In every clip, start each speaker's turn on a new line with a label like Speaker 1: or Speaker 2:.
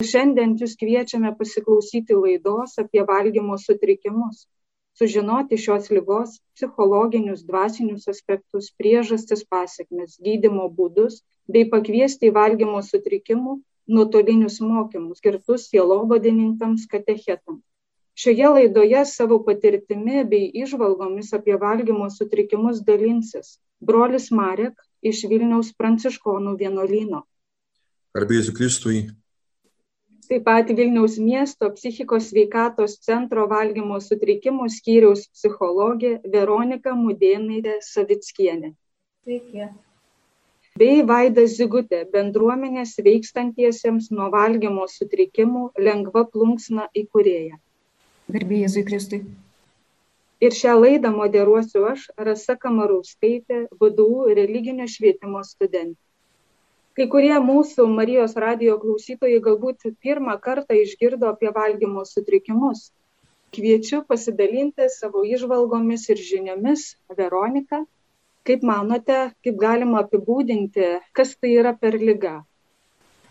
Speaker 1: Šiandien jūs kviečiame pasiklausyti laidos apie valgymo sutrikimus, sužinoti šios lygos psichologinius, dvasinius aspektus, priežastis, pasiekmes, gydimo būdus bei pakviesti į valgymo sutrikimų nuotolinius mokymus skirtus sielovadininkams katechetams. Šioje laidoje savo patirtimi bei išvalgomis apie valgymo sutrikimus dalinsis brolis Marek iš Vilniaus pranciškonų vienuolyno.
Speaker 2: Garbėsiu Kristui.
Speaker 1: Taip pat Vilniaus miesto psichikos sveikatos centro valgymo sutrikimų skyriaus psichologė Veronika Mudėnaitė Savickienė.
Speaker 3: Sveiki
Speaker 1: bei Vaida Zigutė, bendruomenės veikstantiesiems nuo valgymo sutrikimų lengva plunksna įkūrėja.
Speaker 3: Garbėjai Jėzui Kristui.
Speaker 1: Ir šią laidą moderuosiu aš, Rasa Kamarauskaitė, VDU religinio švietimo studentė. Kai kurie mūsų Marijos radio klausytojai galbūt pirmą kartą išgirdo apie valgymo sutrikimus. Kviečiu pasidalinti savo išvalgomis ir žiniomis. Veronika kaip manote kaip galima apibūdinti kas tai yra per liga?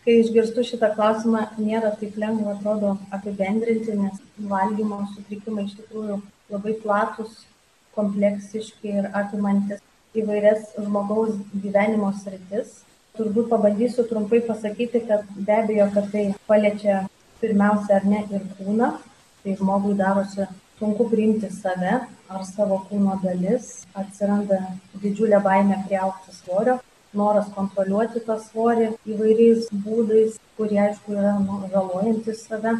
Speaker 3: Kai išgirstu šitą klausimą nėra taip lengva atrodo apibendrinti nes valgymo sutrikimai iš tikrųjų labai platūs kompleksiški ir apimantys įvairias žmogaus gyvenimo sritis turbūt pabandysiu trumpai pasakyti kad be abejo kad tai paliečia pirmiausia ar ne ir kūną. Tai žmogui darosi sunku priimti save ar savo kūno dalis. Atsiranda didžiulė baimė priaugti svorio noras kontroliuoti tą svorį įvairiais būdais kurie aišku yra nu žalojantys save.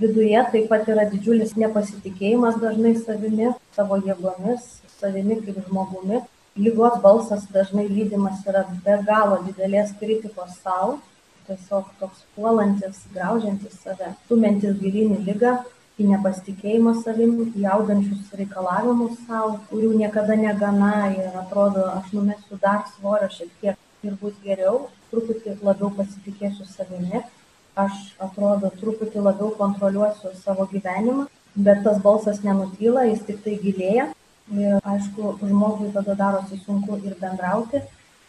Speaker 3: Viduje taip pat yra didžiulis nepasitikėjimas dažnai savimi savo jėgomis savimi kaip žmogumi ligos balsas dažnai lydimas yra be galo didelės kritikos sau tiesiog toks puolantis graužiantis save stumiantis gilyn į ligą į nepasitikėjimą savim į augančius reikalavimus sau kurių niekada negana ir atrodo aš numesiu dar svorio šiek tiek ir bus geriau truputį labiau pasitikėsiu savimi aš atrodo truputį labiau kontroliuosiu savo gyvenimą bet tas balsas nenutyla jis tiktai gilėja ir aišku žmogui tada darosi sunku ir bendrauti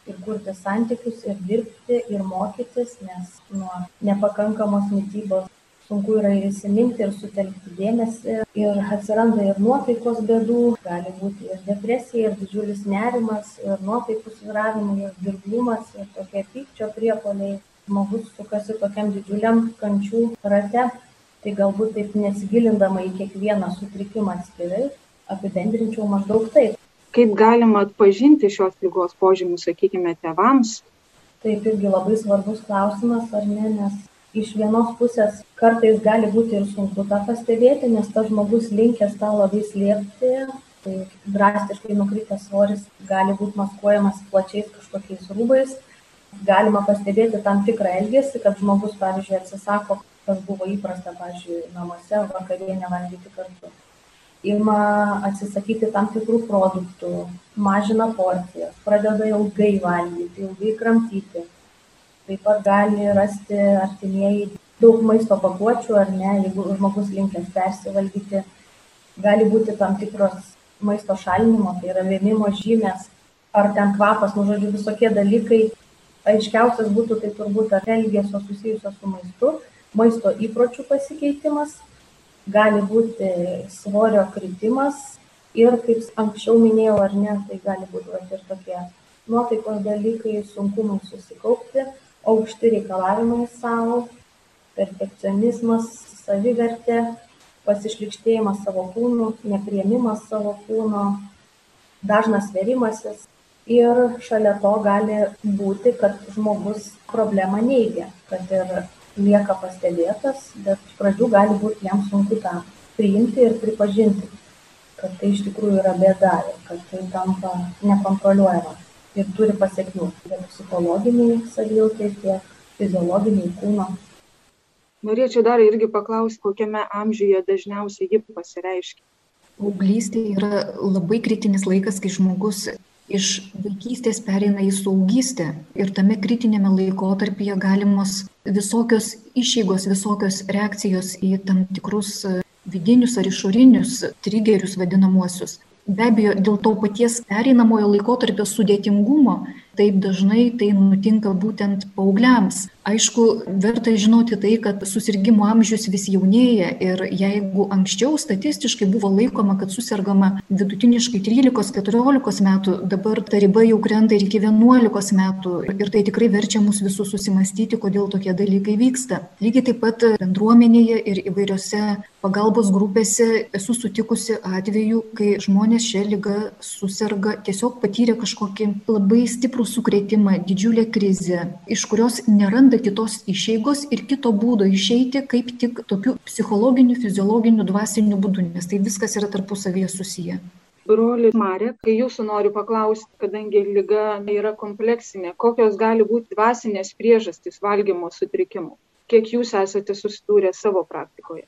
Speaker 3: ir kurti santykius ir dirbti ir mokytis nes nuo nepakankamos mitybos sunku yra ir įsiminti ir sutelkti dėmesį. Ir atsiranda ir nuotaikos bėdų gali būti ir depresija ir didžiulis nerimas ir nuotaikų svyravimai ir dirglumas ir tokie pykčio priepuoliai. Žmogus sukasi tokiam didžiuliam kančių rate tai galbūt taip nesigilindama į kiekvieną sutrikimą atskirai apibendrinčiau maždaug taip.
Speaker 1: Kaip galima atpažinti šios ligos požymius sakykime tėvams?
Speaker 3: Taip irgi labai svarbus klausimas ar ne nes iš vienos pusės kartais gali būti ir sunku tą pastebėti nes tas žmogus linkęs tą labai slėpti tai drastiškai nukritęs svoris gali būt maskuojamas plačiais kažkokiais rūbais. Galima pastebėti tam tikrą elgesį kad žmogus pavyzdžiui atsisako kas buvo įprasta pavyzdžiui namuose vakarienę valgyti kartu ima atsisakyti tam tikrų produktų mažina porcijas pradeda ilgai valgyti ilgai kramtyti. Taip pat gali rasti artimieji daug maisto pakuočių ar ne jeigu žmogus linkęs persivalgyti gali būti tam tikros maisto šalinimo tai yra vėmimo žymės ar ten kvapas nu žodžiu visokie dalykai. Aiškiausias būtų tai turbūt ar elgesio susijusio su maistu maisto įpročių pasikeitimas gali būti svorio kritimas. Ir kaip anksčiau minėjau ar ne tai gali būt vat ir tokie nuotaikos dalykai sunkumai susikaupti aukšti reikalavimai sau perfekcionizmas savivertė pasišlykštėjimas savo kūnu nepriėmimas savo kūno dažnas svėrimasis. Ir šalia to gali būti kad žmogus problemą neigia kad ir lieka pastebėtas bet iš pradžių gali būt jam sunku tą priimti ir pripažinti kad tai iš tikrųjų yra bėda ir kad tai tampa nekontroliuojama ir turi pasekmių tiek psichologinei savijautai, tiek fiziologiniai kūno.
Speaker 1: Norėčiau dar irgi paklausti, kokiame amžiuje dažniausiai ji pasireiškia.
Speaker 4: Paauglystė yra labai kritinis laikas, kai žmogus iš vaikystės pereina į saugystę ir tame kritinėme laikotarpyje galimos visokios išeigos, visokios reakcijos į tam tikrus vidinius ar išorinius trigerius vadinamuosius. Be abejo dėl to paties pereinamojo laikotarpio sudėtingumo taip dažnai tai nutinka būtent paaugliams. Aišku verta žinoti tai kad susirgimų amžius vis jaunėja ir jeigu anksčiau statistiškai buvo laikoma kad susergama vidutiniškai trylikos keturiolikos metų dabar ta riba jau krenta ir iki vienuolikos metų ir tai tikrai verčia mus visus susimąstyti kodėl tokie dalykai vyksta. Lygiai taip pat bendruomenėje ir įvairiose pagalbos grupėse esu sutikusi atvejų kai žmonės šia liga suserga tiesiog patyrė kažkokį labai stiprų sukrėtimą didžiulę krizę iš kurios neranda kitos išeigos ir kito būdo išeiti kaip tik tokiu psichologiniu fiziologiniu dvasiniu būdu nes tai viskas yra tarpusavyje susiję.
Speaker 1: Broli marek kai jūsų noriu paklausti kadangi liga yra kompleksinė kokios gali būti dvasinės priežastys valgymo sutrikimų? Kiek jūs esate susidūrę savo praktikoje?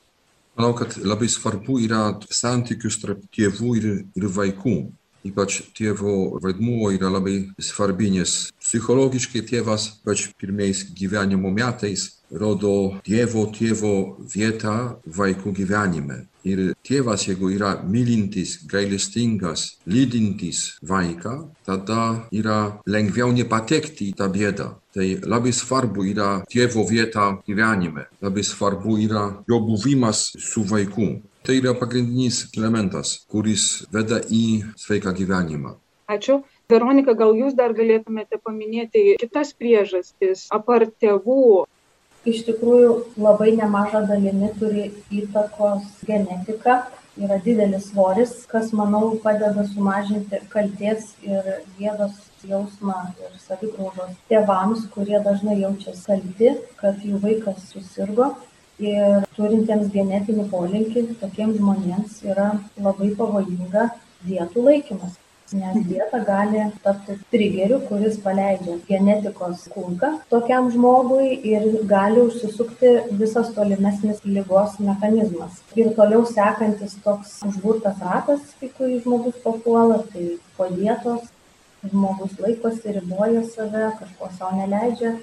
Speaker 2: Manau kad labai svarbu yra santykius tarp tėvų ir ir vaikų ypač tėvo vaidmuo yra labai svarbi nes psichologiškai tėvas ypač pirmais gyvenimo metais rodo dievo tėvo vietą vaikų gyvenime ir tėvas jeigu yra mylintis gailestingas lydintis vaiką tada yra lengviau nepatekti į tą bėdą tai labai svarbu yra tėvo vieta gyvenime labai svarbu yra jo buvimas su vaiku tai yra pagrindinis elementas kuris veda į sveiką gyvenimą.
Speaker 1: Ačiū. Veronika gal jūs dar galėtumėte paminėti kitas priežastis apart tėvų?
Speaker 3: Iš tikrųjų labai nemaža dalimi turi įtakos genetika. Yra didelis svoris kas manau padeda sumažinti kaltės ir gėdos jausmą ir savigraužos tėvams kurie dažnai jaučiasi kalti kad jų vaikas susirgo ir turintiems genetinį polinkį tokiems žmonėms yra labai pavojinga dietų laikymas nes dieta gali tapti trigeriu kuris paleidžia genetikos kulką tokiam žmogui ir gali užsisukti visas tolimesnis ligos mechanizmas. Ir toliau sekantis toks užburtas ratas į kurį žmogus papuola tai po dietos žmogus laikosi riboja save kažko sau neleidžia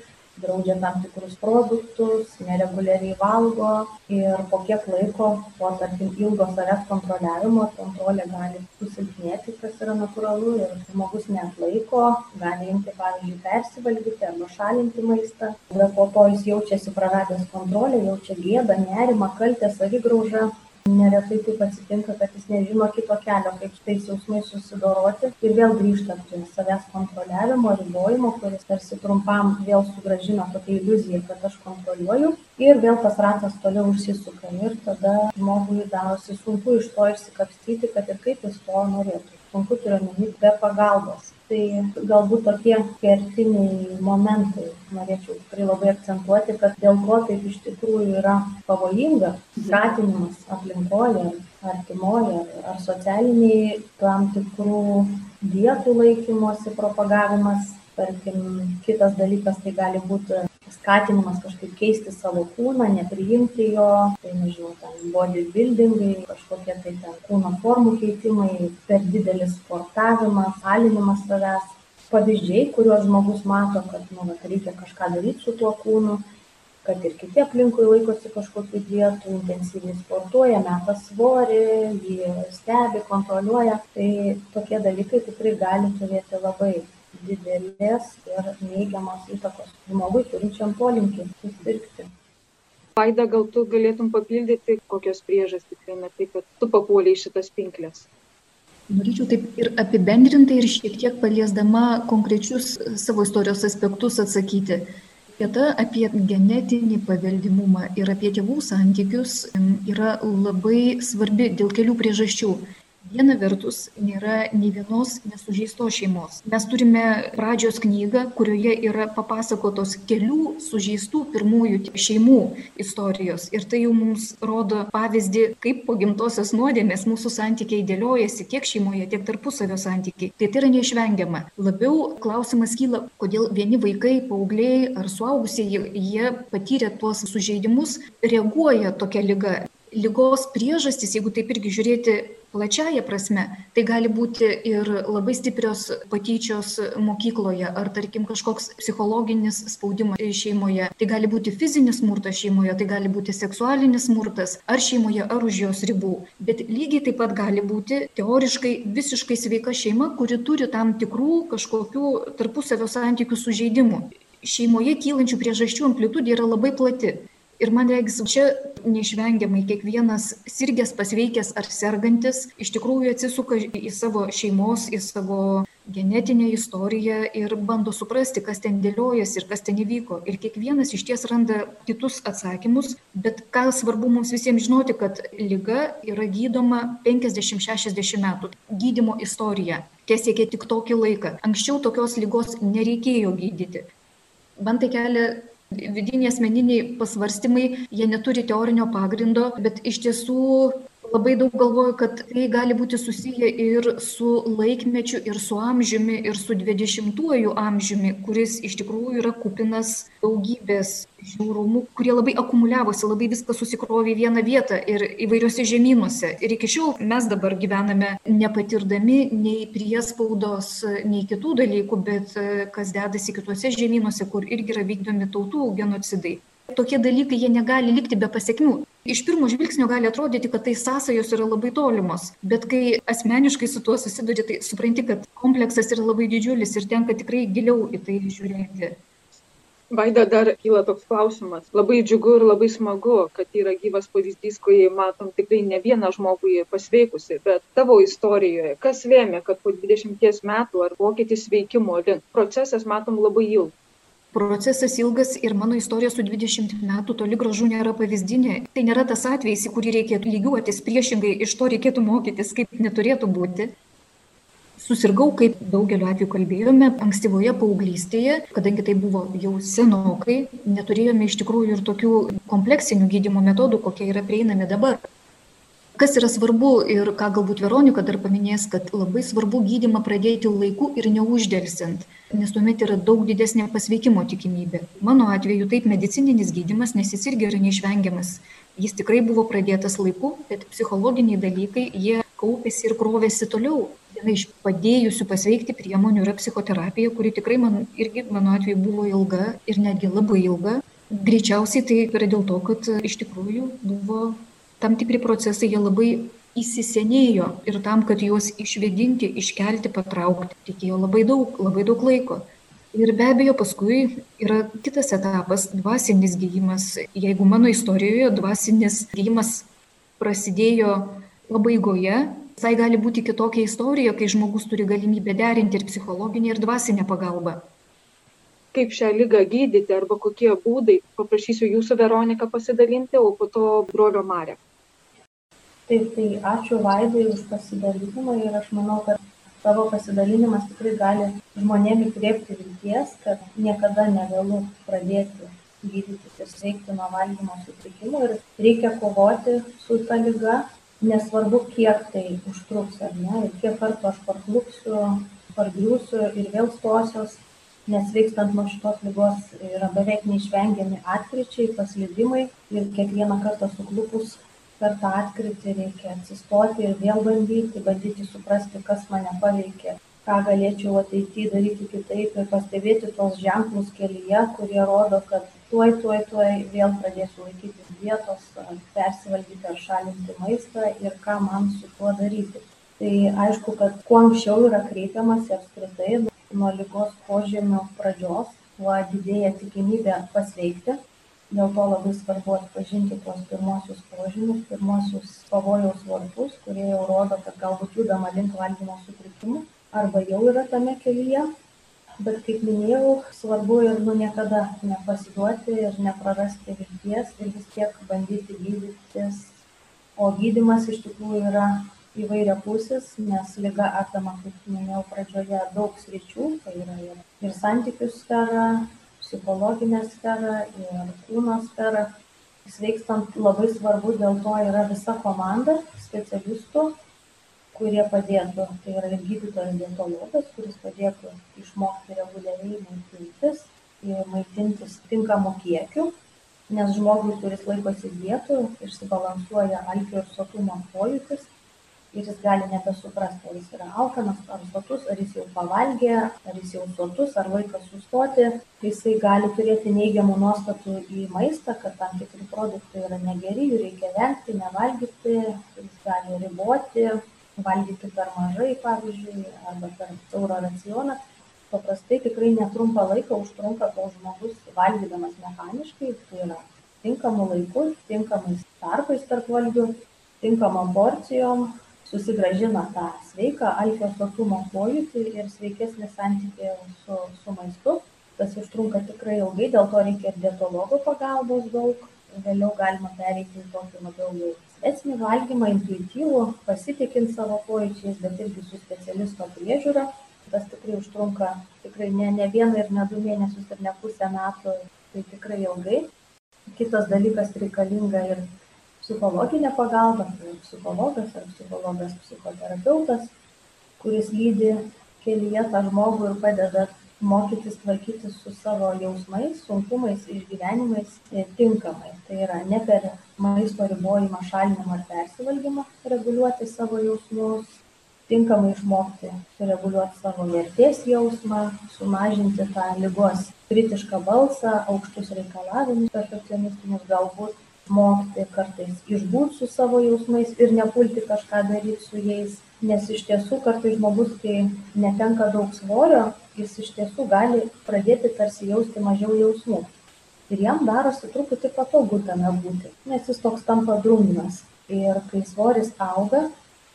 Speaker 3: draudžia tam tikrus produktus nereguliariai valgo ir po kiek laiko po tarkim ilgo savęs kontroliavimo kontrolė gali susilpnėti kas yra natūralu ir žmogus neatlaiko gali imti pavyzdžiui persivalgyti arba šalinti maistą. Tada po to jis jaučiasi praradęs kontrolę jaučia gėdą nerimą kaltę savigraužą neretai taip atsitinka kad jis nežino kito kelio kaip su tais jausmais susidoroti. Ir vėl grįžta prie savęs kontroliavimo ribojimo kuris tarsi trumpam vėl sugrąžina tokią iliuziją kad aš kontroliuoju. Ir vėl tas ratas toliau užsisuka. Ir tada žmogui darosi sunku iš to išsikapstyti kad ir kaip jis to norėtų sunku turiu omeny be pagalbos. Tai galbūt tokie kertiniai momentai norėčiau tikrai labai akcentuoti kad dėl ko taip iš tikrųjų yra pavojinga skatinimas aplinkoj ar artimoj ar ar socialinėj tam tikrų dietų laikymosi propagavimas tarkim kitas dalykas tai gali būt skatinimas kažkaip keisti savo kūną nepriimti jo tai nežinau ten bodybildingai kažkokie tai ten kūno formų keitimai per didelis sportavimas alinimas savęs. Pavyzdžiai kuriuos žmogus mato kad nu vat reikia kažką daryt su tuo kūnu kad ir kiti aplinkui laikosi kažkokių dietų intensyviai sportuoja meta svorį jį stebi kontroliuoja. Tai tokie dalykai tikrai gali turėti labai didelės ir neigiamos įtakos žmogui turinčiam polinkį susirgti.
Speaker 1: Vaida, gal tu galėtum papildyti, kokios priežastys lėmė tai, kad tu papuoliai šitas pinklės?
Speaker 4: Norėčiau taip ir apibendrintai ir šiek tiek paliesdama konkrečius savo istorijos aspektus atsakyti. Vieta apie genetinį paveldimumą ir apie tėvų santykius yra labai svarbi dėl kelių priežasčių viena vertus nėra nė vienos nesužeistos šeimos. Mes turime pradžios knygą kurioje yra papasakotos kelių sužeistų pirmųjų šeimų istorijos. Ir tai jau mums rodo pavyzdį kaip po gimtosios nuodėmės mūsų santykiai dėliojasi tiek šeimoje tiek tarpusavio santykiai. Tai tai yra neišvengiama. Labiau klausimas kyla kodėl vieni vaikai paaugliai ar suaugusieji jie patyrę tuos sužeidimus reaguoja tokia liga ligos priežastys jeigu taip irgi žiūrėti plačiąja prasme tai gali būti ir labai stiprios patyčios mokykloje ar tarkim kažkoks psichologinis spaudimas šeimoje tai gali būti fizinis smurtas šeimoje tai gali būti seksualinis smurtas ar šeimoje ar už jos ribų. Bet lygiai taip pat gali būti teoriškai visiškai sveika šeima kuri turi tam tikrų kažkokių tarpusavio santykių sužeidimų. Šeimoje kylančių priežasčių amplitudė yra labai plati ir man regis čia neišvengiamai kiekvienas sirgęs pasveikęs ar sergantis iš tikrųjų atsisuka į savo šeimos į savo genetinę istoriją ir bando suprasti kas ten dėliojasi ir kas ten įvyko. Ir kiekvienas išties randa kitus atsakymus bet ką svarbu mums visiems žinoti kad liga yra gydoma penkiasdešim šešiasdešim metų. Gydymo istorija tesiekė tik tokį laiką. Anksčiau tokios ligos nereikėjo gydyti. Man tai kelia vidiniai asmeniniai pasvarstymai jie neturi teorinio pagrindo bet iš tiesų labai daug galvoju kad tai gali būti susiję ir su laikmečiu ir su amžiumi ir su dvidešimtuoju amžiumi kuris iš tikrųjų yra kupinas daugybės žiaurumų kurie labai akumuliavosi labai viskas susikrovė į vieną vietą ir įvairiuose žemynuose. Ir iki šiol mes dabar gyvename nepatirdami nei priespaudos nei kitų dalykų bet kas dedasi kituose žemynuose kur irgi yra vykdomi tautų genocidai tokie dalykai jie negali likti be pasekmių iš pirmo žvilgsnio gali atrodyti kad tai sąsajos yra labai tolimos bet kai asmeniškai su tuo susiduri tai supranti kad kompleksas yra labai didžiulis ir tenka tikrai giliau į tai žiūrėti.
Speaker 1: Vaida, dar kyla toks klausimas. Labai džiugu ir labai smagu, kad yra gyvas pavyzdys, kai matom tikrai ne vieną žmogų pasveikusi, bet tavo istorijoje, kas lėmė, kad po 20 metų ar pokytis veikimo link? Procesas matom labai ilgas
Speaker 4: procesas ilgas ir mano istorija su dvidešimt metų toli gražu nėra pavyzdinė. Tai nėra tas atvejis į kurį reikėtų lygiuotis. Priešingai iš to reikėtų mokytis kaip neturėtų būti. Susirgau kaip daugeliu atvejų kalbėjome ankstyvoje paauglystėje kadangi tai buvo jau senokai neturėjome iš tikrųjų ir tokių kompleksinių gydymo metodų kokie yra prieinami dabar kas yra svarbu ir ką galbūt veronika dar paminės kad labai svarbu gydymą pradėti laiku ir neuždelsiant nes tuomet yra daug didesnė pasveikimo tikimybė. Mano atveju taip medicininis gydymas nes jis irgi yra neišvengiamas. Jis tikrai buvo pradėtas laiku bet psichologiniai dalykai jie kaupėsi ir krovėsi toliau. Viena iš padėjusių pasveikti priemonių yra psichoterapija kuri tikrai man irgi mano atveju buvo ilga ir netgi labai ilga. Greičiausiai tai yra dėl to kad iš tikrųjų buvo tam tikri procesai jie labai įsisenėjo ir tam, kad juos išvedinti, iškelti, patraukti, reikėjo labai daug, labai daug laiko. Ir be abejo, paskui yra kitas etapas - dvasinis gyjimas. Jeigu mano istorijoje dvasinis gyjimas prasidėjo labai goje, tai gali būti kitokia istorija, kai žmogus turi galimybę derinti ir psichologinę, ir dvasinę pagalbą
Speaker 1: kaip šią ligą gydyti arba kokie būdai paprašysiu jūsų veronika pasidalinti o po to brolio marek
Speaker 3: taip tai ačiū vaidai už pasidalinimą ir aš manau kad tavo pasidalinimas tikrai gali žmonėm įkvėpti vilties kad niekada nevėlu pradėti gydytis ir sveikti nuo valgymo sutrikimų ir reikia kovoti su ta liga nesvarbu kiek tai užtruks ar ne ir kiek kartų aš parklupsiu pargriūsiu ir vėl stosiuos nes sveikstant nuo šitos ligos yra beveik neišvengiami atkryčiai paslydimai ir kiekvieną kartą suklupus per tą atkrytį reikia atsistoti ir vėl bandyti bandyti suprasti kas mane paveikė ką galėčiau ateity daryti kitaip ir pastebėti tuos ženklus kelyje kurie rodo kad tuoj tuoj tuoj vėl pradėsiu laikytis dietos ar persivalgyti ar šalinti maistą ir ką man su tuo daryti. Tai aišku kad kuo anksčiau yra kreipiamasi apskritai nuo ligos požymių pradžios tuo didėja tikimybė pasveikti dėl to labai svarbu atpažinti tuos pirmuosius požymius pirmuosius pavojaus varpus kurie jau rodo kad galbūt judama link valgymo sutrikimų arba jau yra tame kelyje. Bet kaip minėjau svarbu ir nu niekada nepasiduoti ir neprarasti vilties ir vis tiek bandyti gydytis. O gydymas iš tikrųjų yra įvairiapusis nes liga apima kaip minėjau pradžioje daug sričių. Tai yra ir ir santykių sfera psichologinę sferą ir kūno sferą. Sveikstant labai svarbu dėl to yra visa komanda specialistų kurie padėtų. Tai yra ir gydytojas dietologas kuris padėtų išmokti reguliariai maitintis ir maitintis tinkamu kiekiu nes žmogui kuris laikosi dietų išsibalansuoja alkio ir sotumo pojūtis ir jis gali nebesuprasti, ar jis yra alkanas, ar sotus, ar jis jau pavalgė, ar jis jau sotus, ar laikas sustoti. Jisai gali turėti neigiamų nuostatų į maistą, kad tam tikri produktai yra negeri, jų reikia vengti, nevalgyti, jis gali riboti, valgyti per mažai, pavyzdžiui, arba per taurą racioną. Paprastai tikrai netrumpą laiką užtrunka, kol žmogus valgydamas mechaniškai, tai yra tinkamu laiku, tinkamais tarpais tarp valgių, tinkamom porcijom, susigrąžina tą sveiką alkio sotumo pojūtį ir sveikesnį santykį su, su maistu. Tas užtrunka tikrai ilgai, dėl to reikia ir dietologo pagalbos daug. Vėliau galima pereiti į tokį labiau jau svesnį valgymą, intuityvų, pasitikint savo pojūčiais, bet irgi su specialisto priežiūra. Tas tikrai užtrunka tikrai ne, ne vieną ir ne du mėnesius ir ne pusę metų, tai tikrai ilgai. Kitas dalykas reikalinga ir psichologinė pagalba, tai psichologas ar psichologas psichoterapeutas, kuris lydi kelyje tą žmogų ir padeda mokytis tvarkytis su savo jausmais, sunkumais, išgyvenimais tinkamai. Tai yra ne per maisto ribojimą, šalinimą ar persivalgymą reguliuoti savo jausmus, tinkamai išmokti sureguliuoti savo vertės jausmą, sumažinti tą lygos kritišką balsą, aukštus reikalavimus perfekcionistinius galbūt išmokti kartais išbūt su savo jausmais ir nepulti kažką daryti su jais. Nes iš tiesų kartais žmogus, kai netenka daug svorio, jis iš tiesų gali pradėti tarsi jausti mažiau jausmų. Ir jam darosi truputį patogu tame būti, nes jis toks tampa drungnas. Ir kai svoris auga,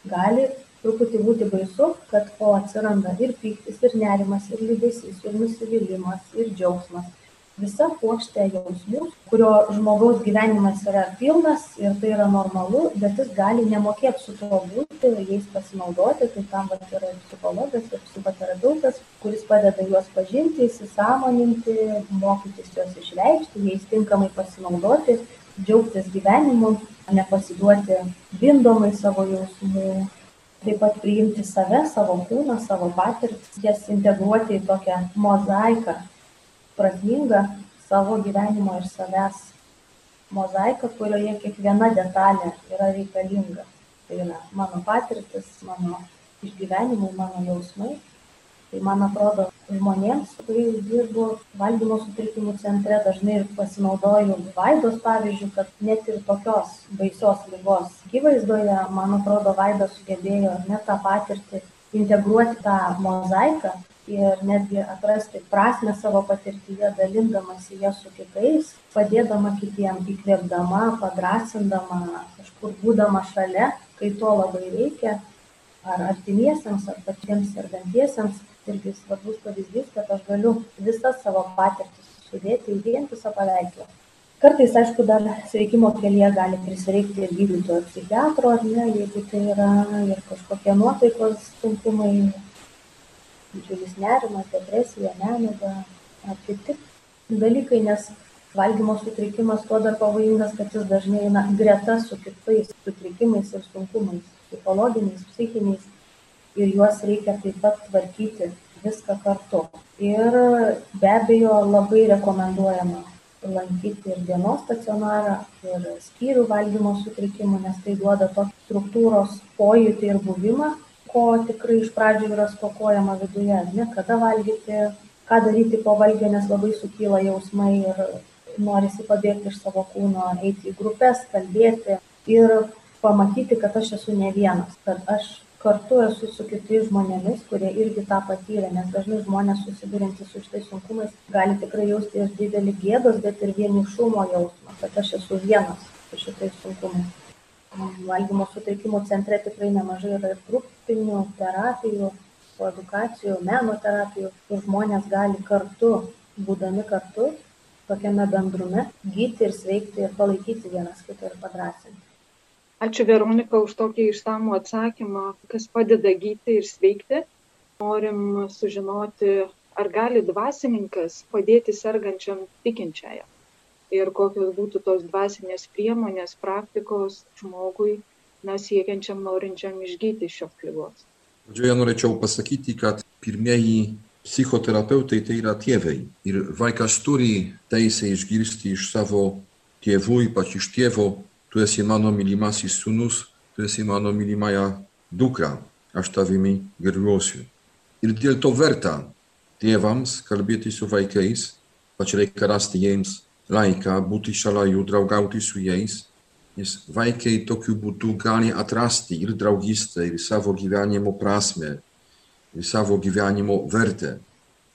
Speaker 3: gali truputį būti baisu, kad o atsiranda ir pyktis, ir nerimas, ir liūdėsys, ir nusivylimas, ir džiaugsmas visa puokštė jausmų, kurio žmogaus gyvenimas yra pilnas ir tai yra normalu, bet jis gali nemokėti su tuo būti, jais pasinaudoti, tai tam vat, yra ir psichologas, ir psichoterapeutas, kuris padeda juos pažinti, įsisamoninti, mokytis juos išreikšti, jais tinkamai pasinaudoti, džiaugtis gyvenimu, nepasiduoti bindomai savo jausmų, taip pat priimti save, savo kūną, savo patirtis, jas integruoti į tokią mozaiką prasmingą savo gyvenimo ir savęs mozaiką, kurioje kiekviena detalė yra reikalinga. Tai yra mano patirtis, mano išgyvenimai, mano jausmai. Tai man atrodo, žmonėms, kuriais dirbu valgymo sutrikimų centre, dažnai ir pasinaudoju vaidos pavyzdžių, kad net ir tokios baisios lygos gyvaizdoje, man atrodo, vaida sugebėjo net tą patirtį integruoti tą mozaiką ir netgi atrasti prasmę savo patirtyje, dalindamasi ją su kitais, padėdama kitiem, įkvėpdama, padrasindama, kažkur būdama šalia, kai to labai reikia, ar artimiesiems, ar patiems sergantiesiems, irgi svarbus pavyzdys, kad aš galiu visas savo patirtis sudėti į vientisą paveikslą. Kartais, aišku, dar sveikimo kelyje gali prisireikti ir gydytojo psichiatro, ar ne, jeigu tai yra ir kažkokie nuotaikos sunkumai, didžiulis nerimas, depresija, nemiga ar kiti dalykai, nes valgymo sutrikimas tuo dar pavojingas, kad jis dažnai eina greta su kitais sutrikimais ir sunkumais, psichologiniais, psichiniais ir juos reikia taip pat tvarkyti viską kartu. Ir be abejo labai rekomenduojama lankyti ir dienos stacionarą, ir skyrių valgymo sutrikimų, nes tai duoda tokį struktūros pojūtį ir buvimą, ko tikrai iš pradžių yra stokojama viduje, ne? Kada valgyti, ką daryti po valgio, nes labai sukyla jausmai ir norisi pabėgti iš savo kūno, eiti į grupės, kalbėti ir pamatyti, kad aš esu ne vienas, kad aš kartu esu su kitais žmonėmis, kurie irgi tą patyrė, nes dažnai žmonės susidurintys su šitais sunkumais gali tikrai jausti ir didelį gėdos, bet ir vienišumo jausmą, kad aš esu vienas su šitais sunkumais valgymo sutrikimų centre tikrai nemažai yra ir grupinių terapijų, edukacijų, meno terapijų, kur žmonės gali kartu, būdami kartu, tokiame bendrume, gyti ir sveikti ir palaikyti vienas kitą ir padrasinti.
Speaker 1: Ačiū Veronika už tokį išsamų atsakymą, kas padeda gyti ir sveikti. Norim sužinoti, ar gali dvasininkas padėti sergančiam tikinčiajam ir kokios būtų tos dvasinės priemonės, praktikos žmogui, na, siekiančiam, norinčiam išgyti šios lygos.
Speaker 2: Pradžioje norėčiau pasakyti, kad pirmieji psichoterapeutai tai yra tėvai. Ir vaikas turi teisę išgirsti iš savo tėvų, ypač iš tėvo, tu esi mano mylimasis sūnus, tu esi mano mylimąją dukra, aš tavimi gerbiuosiu. Ir dėl to verta tėvams kalbėti su vaikais, pač reikia rasti jiems laiką, būti šalia jų, draugauti su jais, nes vaikai tokiu būdu gali atrasti ir draugystę, ir savo gyvenimo prasme, ir savo gyvenimo vertę.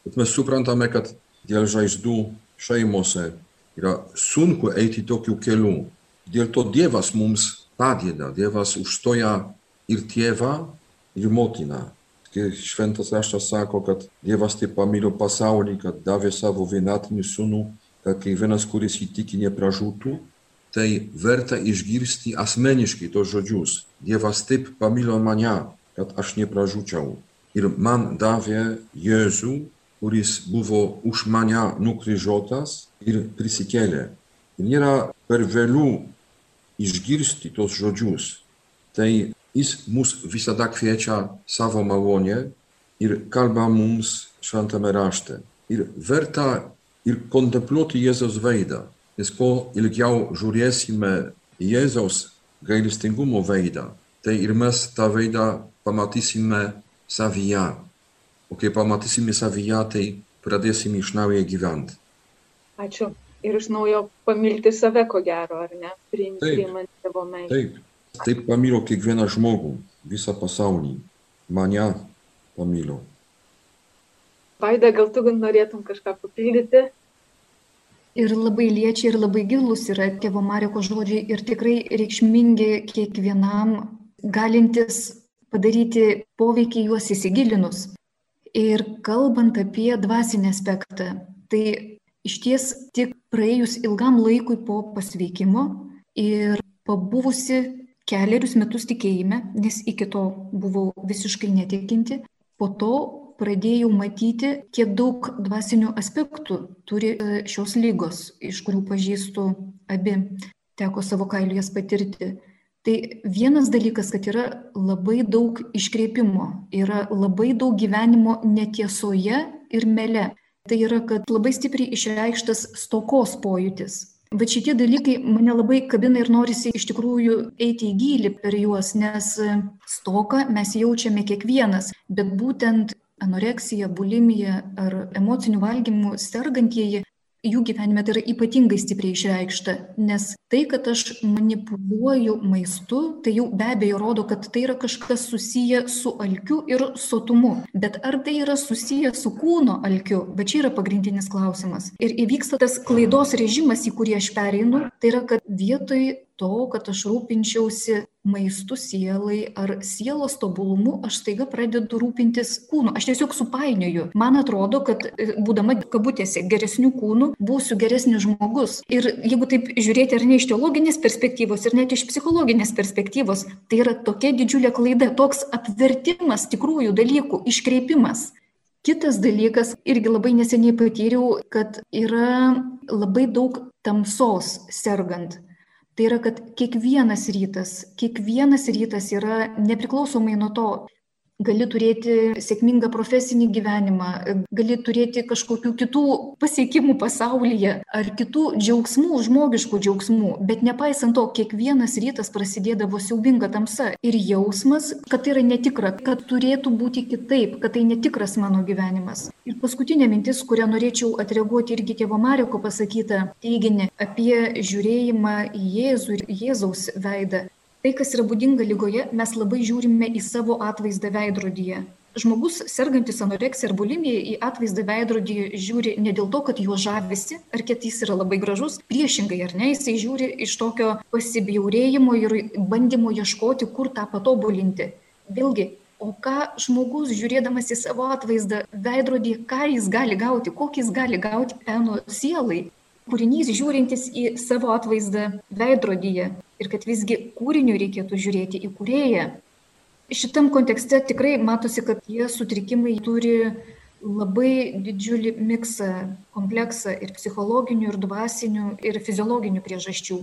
Speaker 2: Bet mes suprantame, kad dėl žaizdų šeimose yra sunku eiti tokiu keliu. Dėl to Dievas mums padeda, Dievas užstoja ir tėvą, ir motiną. Šventas raštas sako, kad Dievas taip pamilo pasaulį, kad davė savo vienatinį sūnų, kad kiekvienas, kuris įtiki, nepražūtų, tai verta išgirsti asmeniškai tos žodžius. Dievas taip pamilo mane, kad aš nepražūčiau. Ir man davė Jėzų, kuris buvo už mane nukryžiuotas ir prisikėlė. Ir nėra per vėlių išgirsti tos žodžius. Tai jis mus visada kviečia savo malonę ir kalba mums šventame rašte. Ir verta ir kontempluoti Jėzaus veidą. Nes kuo ilgiau žiūrėsime Jėzaus gailestingumo veidą, tai ir mes tą veidą pamatysime savyje. O kai pamatysime savyje, tai pradėsime iš naujo gyventi.
Speaker 1: Ačiū. Ir iš naujo pamilti save, ko gero, ar ne? Priimant savo meilę.
Speaker 2: Taip. Taip pamilo kiekvieną žmogų, visą pasaulį. Mane pamilo.
Speaker 1: Vaida, gal tu norėtum kažką papildyti?
Speaker 4: Ir labai liečia ir labai gilus yra tėvo Mariko žodžiai ir tikrai reikšmingi kiekvienam, galintis padaryti poveikį juos įsigilinus. Ir kalbant apie dvasinį aspektą, tai iš ties tik praėjus ilgam laikui po pasveikimo ir pabuvusi kelerius metus tikėjime, nes iki to buvau visiškai netikinti, po to pradėjau matyti, kiek daug dvasinių aspektų turi e, šios lygos, iš kurių pažįstu abi, teko savo kailiu jas patirti. Tai vienas dalykas, kad yra labai daug iškreipimo, yra labai daug gyvenimo netiesoje ir mele. Tai yra, kad labai stipriai išreikštas stokos pojūtis. Bet šitie dalykai mane labai kabina ir norisi iš tikrųjų eiti į gilį per juos, nes stoką mes jaučiame kiekvienas, bet būtent anoreksija, bulimija ar emociniu valgymu sergantieji, jų gyvenime tai yra ypatingai stipriai išreikšta, nes tai, kad aš manipuliuoju maistu, tai jau be abejo rodo, kad tai yra kažkas susiję su alkiu ir sotumu. Bet ar tai yra susiję su kūno alkiu, va čia yra pagrindinis klausimas. Ir įvyksta tas klaidos režimas, į kurį aš pereinu, tai yra, kad vietoj to, kad aš rūpinčiausi maistu sielai ar sielos tobulumu, aš staiga pradedu rūpintis kūnu. Aš tiesiog supainioju. Man atrodo, kad e, būdama kabutėse geresnių kūnų, būsiu geresnis žmogus. Ir jeigu taip žiūrėti ar ne iš teologinės perspektyvos, ir net iš psichologinės perspektyvos, tai yra tokia didžiulė klaida, toks apvertimas tikrųjų dalykų, iškreipimas. Kitas dalykas, irgi labai neseniai patyriau, kad yra labai daug tamsos sergant tai yra kad kiekvienas rytas kiekvienas rytas yra nepriklausomai nuo to gali turėti sėkmingą profesinį gyvenimą, gali turėti kažkokių kitų pasiekimų pasaulyje ar kitų džiaugsmų, žmogiškų džiaugsmų, bet nepaisant to, kiekvienas rytas prasidėdavo siaubinga tamsa ir jausmas, kad tai yra netikra, kad turėtų būti kitaip, kad tai netikras mano gyvenimas. Ir paskutinė mintis, kurią norėčiau atreaguoti irgi tėvo Mareko pasakytą teiginį apie žiūrėjimą į Jėzų ir Jėzaus veidą tai kas yra būdinga ligoje mes labai žiūrime į savo atvaizdą veidrodyje. Žmogus sergantis anoreksija ar bulimija į atvaizdą veidrodyje žiūri ne dėl to kad juo žavisi ar kad jis yra labai gražus priešingai ar ne jisai žiūri iš tokio pasibjaurėjimo ir bandymo ieškoti kur tą patobulinti. Vėlgi o ką žmogus žiūrėdamas į savo atvaizdą veidrodyje ką jis gali gauti kokį jis gali gauti peno sielai kūrinys žiūrintis į savo atvaizdą veidrodyje ir kad visgi kūriniui reikėtų žiūrėti į kūrėją. Šitam kontekste tikrai matosi, kad tie sutrikimai turi labai didžiulį miksą, kompleksą ir psichologinių, ir dvasinių, ir fiziologinių priežasčių.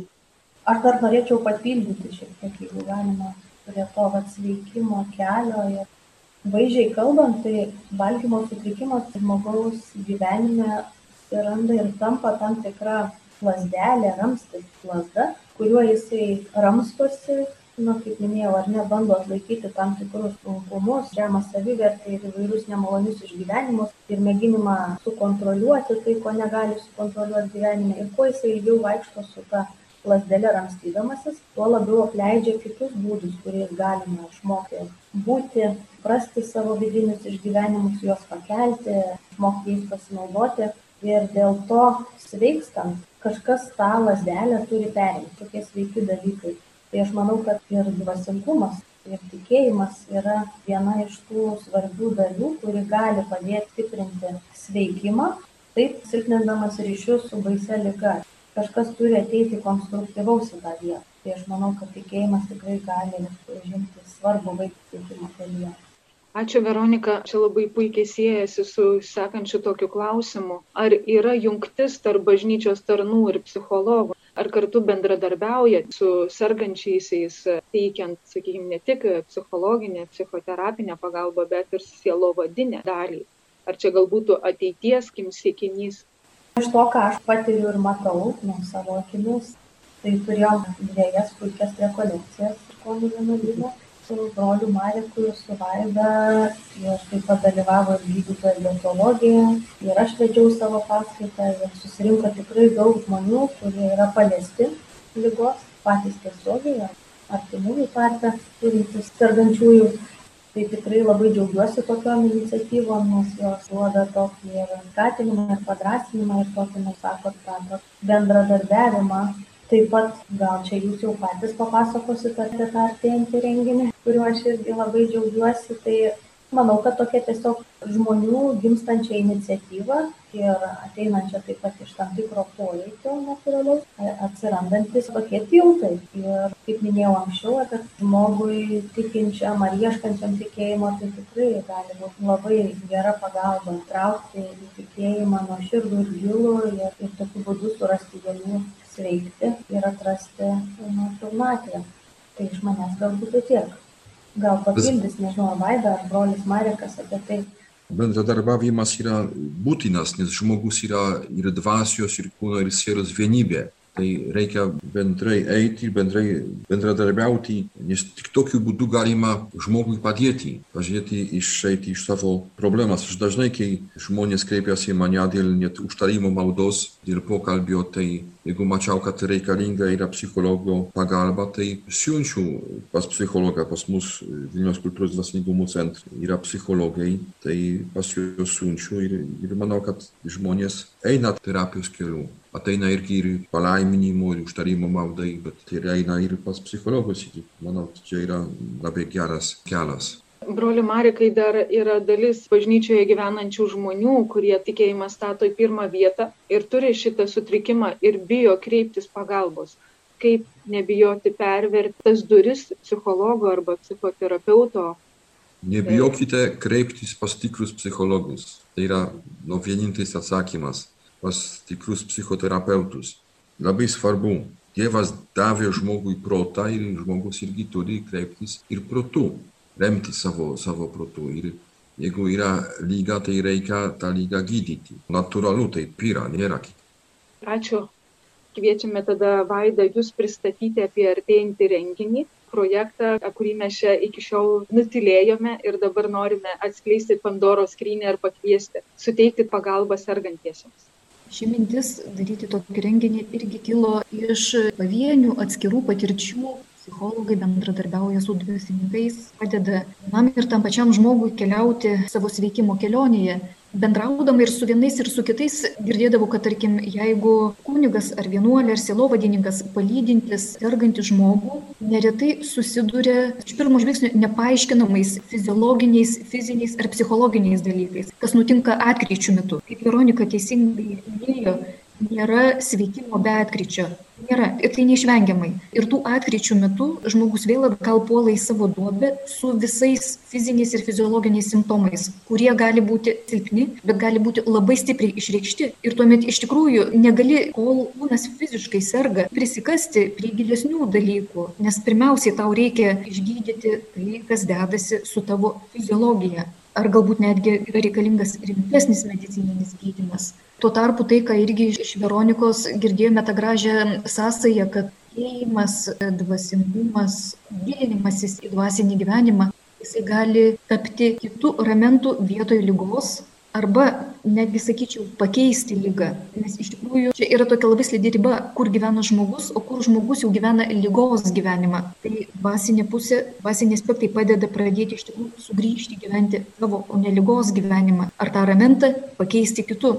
Speaker 3: Aš dar norėčiau papildyti šiek tiek, jeigu galima, prie to atsveikimo kelio. Ir vaizdžiai kalbant, tai valgymo sutrikimas žmogaus gyvenime atsiranda ir tampa tam tikra lazdelė ramstis lazda kuriuo jisai ramstosi na kaip minėjau ar ne bando atlaikyti tam tikrus sunkumus žemą savivertę ir įvairius nemalonius išgyvenimus ir mėginimą sukontroliuoti tai ko negali sukontroliuot gyvenime. Ir kuo jisai ilgiau vaikšto su ta lazdele ramstydamasis tuo labiau apleidžia kitus būdus kuriais galima išmokti būti suprasti savo vidinius išgyvenimus juos pakelti išmokti jais pasinaudoti ir dėl to sveikstant kažkas tą lazdelę turi perimt tokie sveiki dalykai. Tai aš manau kad ir dvasingumas ir tikėjimas yra viena iš tų svarbių dalių kuri gali padėt stiprinti sveikimą taip silpnindamas ryšius su baisia liga. Kažkas turi ateiti konstruktyvaus į tą vietą. Tai aš manau kad tikėjimas tikrai gali užimti svarbų vaidmenį sveikimo kelyje
Speaker 1: Ačiū Veronika, čia labai puikiai siejasi su sekančiu tokiu klausimu. Ar yra jungtis tarp bažnyčios tarnų ir psichologų? ar kartu bendradarbiauja su sergančiaisiais, teikiant, sakykime, ne tik psichologinę, psichoterapinę pagalbą, bet ir sielovadinę dalį. Ar čia galbūt ateities kim siekinys?
Speaker 3: Iš to, ką aš patiriu ir matau nuo savo akimis, tai turėjom dviejas puikias rekolekcijas Konų vienuolyne su broliu Mareku ir su Vaida ir taip pat dalyvavo ir gydytoja dietologija ir aš vedžiau savo paskaitą ir susirinko tikrai daug žmonių, kurie yra paliesti lygos, patys tiesiogiai, artimųjų tarpe, turintys sergančiųjų. Tai tikrai labai džiaugiuosi tokiom iniciatyvom, nes jos duoda tokį ir skatinimą, ir padrasinimą, ir tokį, mes sakot, tą bendradarbiavimą. Taip pat gal čia jūs jau patys papasakosit apie tą artėjantį renginį kuriuo aš irgi labai džiaugiuosi tai manau kad tokia tiesiog žmonių gimstančia iniciatyva ir ateinančia taip pat iš tam tikro poreikio natūralaus atsirandantys tokie tiltai. Ir kaip minėjau anksčiau kad žmogui tikinčiam ar ieškančiam tikėjimo tai tikrai gali būt labai gera pagalba traukti į tikėjimą nuoširdų ir gilų ir ir tokiu būdu surasti kelių sveikti ir atrasti na pilnatvę. Tai iš manęs gal būtų tiek gal papildys nežinau vaida ar brolis marekas apie tai.
Speaker 2: Bendradarbiavimas yra būtinas nes žmogus yra ir dvasios ir kūno ir sielos vienybė tai reikia bendrai eiti bendrai bendradarbiauti nes tik tokiu būdu galima žmogui padėti padėti išeiti iš savo problemos aš dažnai kai žmonės kreipiasi į mane dėl net užtarimo maldos dėl pokalbio tai jeigu mačiau kad reikalinga yra psichologo pagalba tai siunčiu pas psichologą pas mus vilniaus kultūros dvasingumo centre yra psichologai tai pas juos siunčiu ir ir manau kad žmonės eina terapijos keliu ateina irgi ir palaiminimo ir užtarimo maldai, bet ir eina ir pas psichologus. Manau, čia yra labai geras kelias.
Speaker 1: Broli Marikai dar yra dalis bažnyčioje gyvenančių žmonių, kurie tikėjimą stato į pirmą vietą ir turi šitą sutrikimą ir bijo kreiptis pagalbos. Kaip nebijoti perverti tas duris psichologo arba psichoterapeuto.
Speaker 2: Nebijokite kreiptis pas tikrus psichologus. Tai yra nu, vienintelis atsakymas pas tikrus psichoterapeutus. Labai svarbu, Dievas davė žmogui protą ir žmogus irgi turi kreiptis ir protu, remti savo, savo protu. Ir jeigu yra lyga, tai reikia tą lygą gydyti. Natūralu, taip yra, nėra kito.
Speaker 1: Ačiū. Kviečiame tada Vaidą jūs pristatyti apie artėjantį renginį, projektą, kurį mes čia iki šiol nutilėjome ir dabar norime atskleisti Pandoros skrynę ir pakviesti, suteikti pagalbą sergantiesiems
Speaker 4: ši mintis daryti tokį renginį irgi kilo iš pavienių atskirų patirčių. Psichologai bendradarbiauja su dvasininkais padeda vienam ir tam pačiam žmogui keliauti savo sveikimo kelionėje bendraudama ir su vienais ir su kitais girdėdavau kad tarkim jeigu kunigas ar vienuolė ar sielovadininkas palydintis sergantį žmogų neretai susiduria iš pirmo žvilgsnio nepaaiškinamais fiziologiniais fiziniais ar psichologiniais dalykais kas nutinka atkryčių metu. Kaip veronika teisingai minėjo nėra sveikimo be atkryčio nėra. Ir tai neišvengiamai. Ir tų atkryčių metu žmogus vėl atgal puola į savo duobę su visais fiziniais ir fiziologiniais simptomais kurie gali būti silpni bet gali būti labai stipriai išreikšti. Ir tuomet iš tikrųjų negali kol kūnas fiziškai serga prisikasti prie gilesnių dalykų. Nes pirmiausiai tau reikia išgydyti tai kas dedasi su tavo fiziologija ar galbūt netgi reikalingas rimtesnis medicininis gydymas. Tuo tarpu tai ką irgi iš veronikos girdėjome tą gražią sąsają kad tikėjimas, dvasingumas, gilinimasis į dvasinį gyvenimą, jisai gali tapti kitų ramentų vietoj lygos arba netgi sakyčiau pakeisti ligą. Nes iš tikrųjų čia yra tokia labai slidi riba kur gyvena žmogus o kur žmogus jau gyvena ligos gyvenimą. Tai dvasinė pusė dvasiniai aspektai padeda pradėti iš tikrųjų sugrįžti gyventi savo o ne ligos gyvenimą. Ar tą ramentą pakeisti kitu.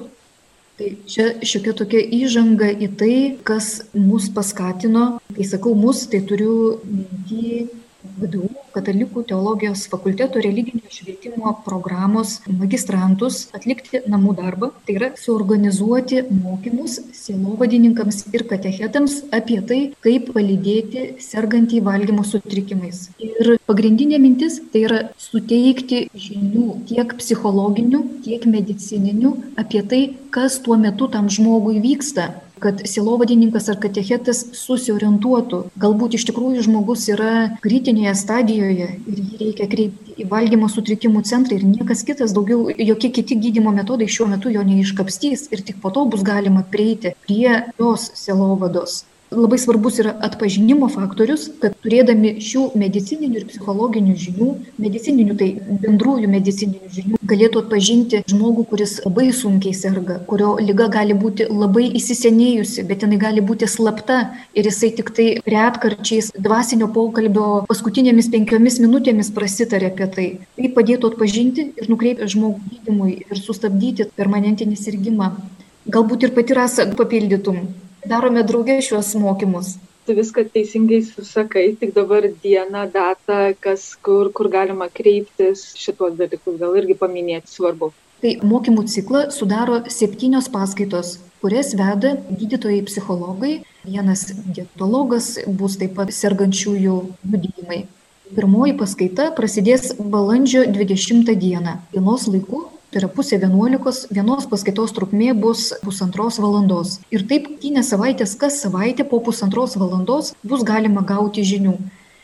Speaker 4: Tai čia šiokia tokia įžanga į tai kas mus paskatino. Kai sakau mus tai turiu minty vdu katalikų teologijos fakulteto religinio švietimo programos magistrantus atlikti namų darbą. Tai yra suorganizuoti mokymus sielovadininkams ir katechetams apie tai kaip palydėti sergantį valgymo sutrikimais. Ir pagrindinė mintis tai yra suteikti žinių tiek psichologinių tiek medicininių apie tai kas tuo metu tam žmogui vyksta kad sielovadininkas ar katechetas susiorientuotų. Galbūt iš tikrųjų žmogus yra kritinėje stadijoje ir jį reikia kreipti į valgymo sutrikimų centrą ir niekas kitas daugiau jokie kiti gydymo metodai šiuo metu jo neiškapstys ir tik po to bus galima prieiti prie tos sielovados labai svarbus yra atpažinimo faktorius kad turėdami šių medicininių ir psichologinių žinių medicininių tai bendrųjų medicininių žinių galėtų atpažinti žmogų kuris labai sunkiai serga kurio liga gali būti labai įsisenėjusi bet jinai gali būti slapta ir jisai tiktai retkarčiais dvasinio pokalbio paskutinėmis penkiomis minutėmis prasitaria apie tai. Tai padėtų atpažinti ir nukreipti žmogų gydymui ir sustabdyti permanentinį sirgimą. Galbūt ir pati rasa papildytum darome drauge šiuos mokymus.
Speaker 1: Tu viską teisingai susakai tik dabar dieną datą kas kur kur galima kreiptis šituos dalykus gal irgi paminėti svarbu.
Speaker 4: Tai mokymų ciklą sudaro septynios paskaitos kurias veda gydytojai psichologai. Vienas dietologas bus taip pat sergančiųjų liudijimai. Pirmoji paskaita prasidės balandžio dvidešimtą dieną dienos laiku tai yra pusė vienuolikos vienos paskaitos trukmė bus pusantros valandos. Ir taip septynias savaites kas savaitę po pusantros valandos bus galima gauti žinių.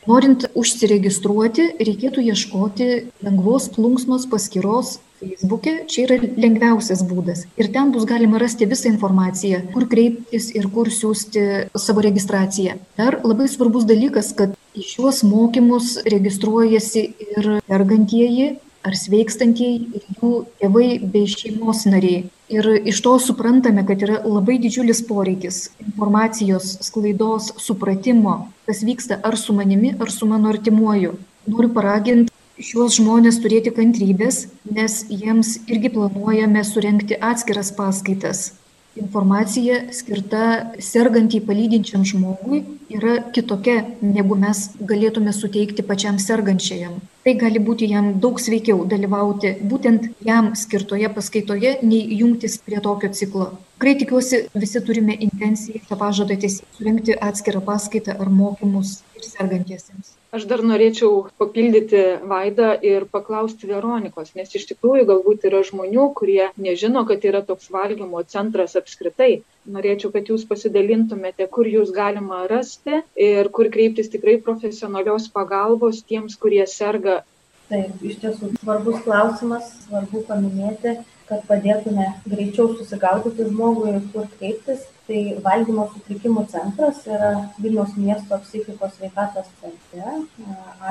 Speaker 4: Norint užsiregistruoti reikėtų ieškoti lengvos plunksnos paskyros feisbuke čia yra lengviausias būdas. Ir ten bus galima rasti visą informaciją kur kreiptis ir kur siųsti savo registraciją. Dar labai svarbus dalykas kad į šiuos mokymus registruojasi ir sergantieji ar sveikstantieji ir jų tėvai bei šeimos nariai. Ir iš to suprantame kad yra labai didžiulis poreikis informacijos sklaidos supratimo kas vyksta ar su manimi ar su mano artimuoju. Noriu paragint šiuos žmones turėti kantrybės nes jiems irgi planuojame surengti atskiras paskaitas informacija skirta sergantį palydinčiam žmogui yra kitokia negu mes galėtume suteikti pačiam sergančiajam. Tai gali būti jam daug sveikiau dalyvauti būtent jam skirtoje paskaitoje nei jungtis prie tokio ciklo. Tikrai tikiuosi visi turime intenciją tą pažadą tiesiog surengti atskirą paskaitą ar mokymus ir sergantiesiems?
Speaker 1: Aš dar norėčiau papildyti vaidą ir paklausti veronikos nes iš tikrųjų galbūt yra žmonių kurie nežino kad yra toks valgymo centras apskritai. Norėčiau kad jūs pasidalintumėte kur jus galima rasti ir kur kreiptis tikrai profesionalios pagalbos tiems kurie serga.
Speaker 3: Taip iš tiesų svarbus klausimas svarbu paminėti kad padėtume greičiau susigaudyti žmogui kur kreiptis tai valgymo sutrikimų centras yra vilniaus miesto psichikos sveikatos centre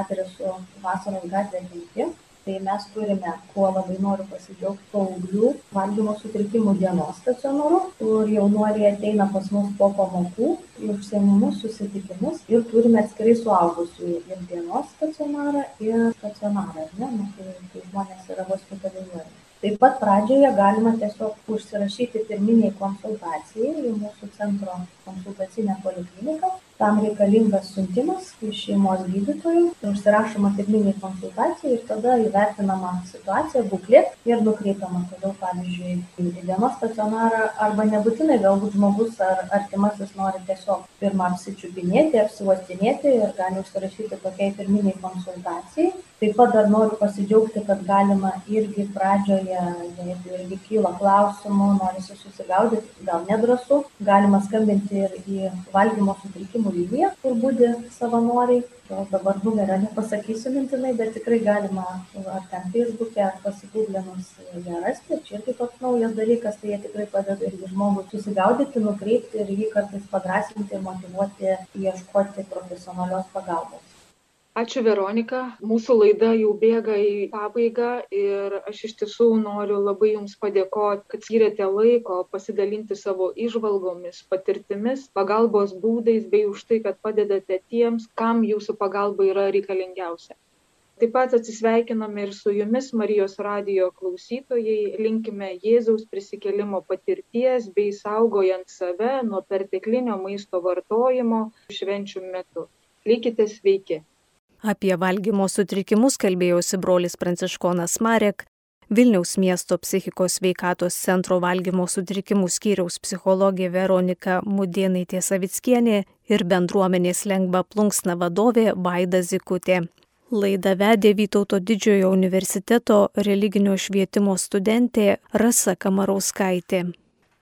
Speaker 3: adresu vasaros gatvė penki. Tai mes turime kuo labai noriu pasidžiaugt paauglių valgymo sutrikimų dienos stacionaru kur jaunuoliai ateina pas mus po pamokų į užsiėmimus susitikimus ir turime atskirai suaugusiųjų ir dienos stacionarą ir stacionarą ar ne? Nu kai kai žmonės yra hospitalizuojami taip pat pradžioje galima tiesiog užsirašyti pirminei konsultacijai į mūsų centro konsultacinę polikliniką tam reikalingas siuntimas iš šeimos gydytojų užsirašoma pirminei konsultacijai ir tada įvertinama situacija būklė ir nukreipiama toliau pavyzdžiui į dienos stacionarą arba nebūtinai galbūt žmogus ar artimasis nori tiesiog pirma apsičiupinėti apsiuostinėti ir gali užsirašyti tokiai pirminei konsultacijai. Taip pat dar noriu pasidžiaugti kad galima irgi pradžioje jeigu irgi kyla klausimų norisi susigaudyt gal nedrąsu galima skambinti ir į valgymo sutrikimų liniją, kur būdi savanoriai. Jos dabar numerio nepasakysiu mintinai, bet tikrai galima ar ten Facebook'e, ar pasigūglinus ją rasti. Čia irgi toks naujas dalykas, tai jie tikrai padeda irgi žmogui susigaudyti, nukreipti ir jį kartais padrasinti ir motivuoti ieškoti profesionalios pagalbos.
Speaker 1: Ačiū Veronika, mūsų laida jau bėga į pabaigą ir aš iš tiesų noriu labai Jums padėkoti, kad skiriate laiko pasidalinti savo išvalgomis, patirtimis, pagalbos būdais bei už tai, kad padedate tiems, kam Jūsų pagalba yra reikalingiausia. Taip pat atsisveikiname ir su jumis, Marijos radijo klausytojai, linkime Jėzaus prisikelimo patirties bei saugojant save nuo perteklinio maisto vartojimo švenčių metu. Likite sveiki.
Speaker 5: Apie valgymo sutrikimus kalbėjosi brolis Pranciškonas Marek, Vilniaus miesto psichikos veikatos centro valgymo sutrikimų skyriaus psichologė Veronika Mudėnaitė Savickienė ir bendruomenės lengva plunksna vadovė Vaida Zikutė. Laidą vedė Vytauto didžiojo universiteto religinio švietimo studentė Rasa Kamarauskaitė.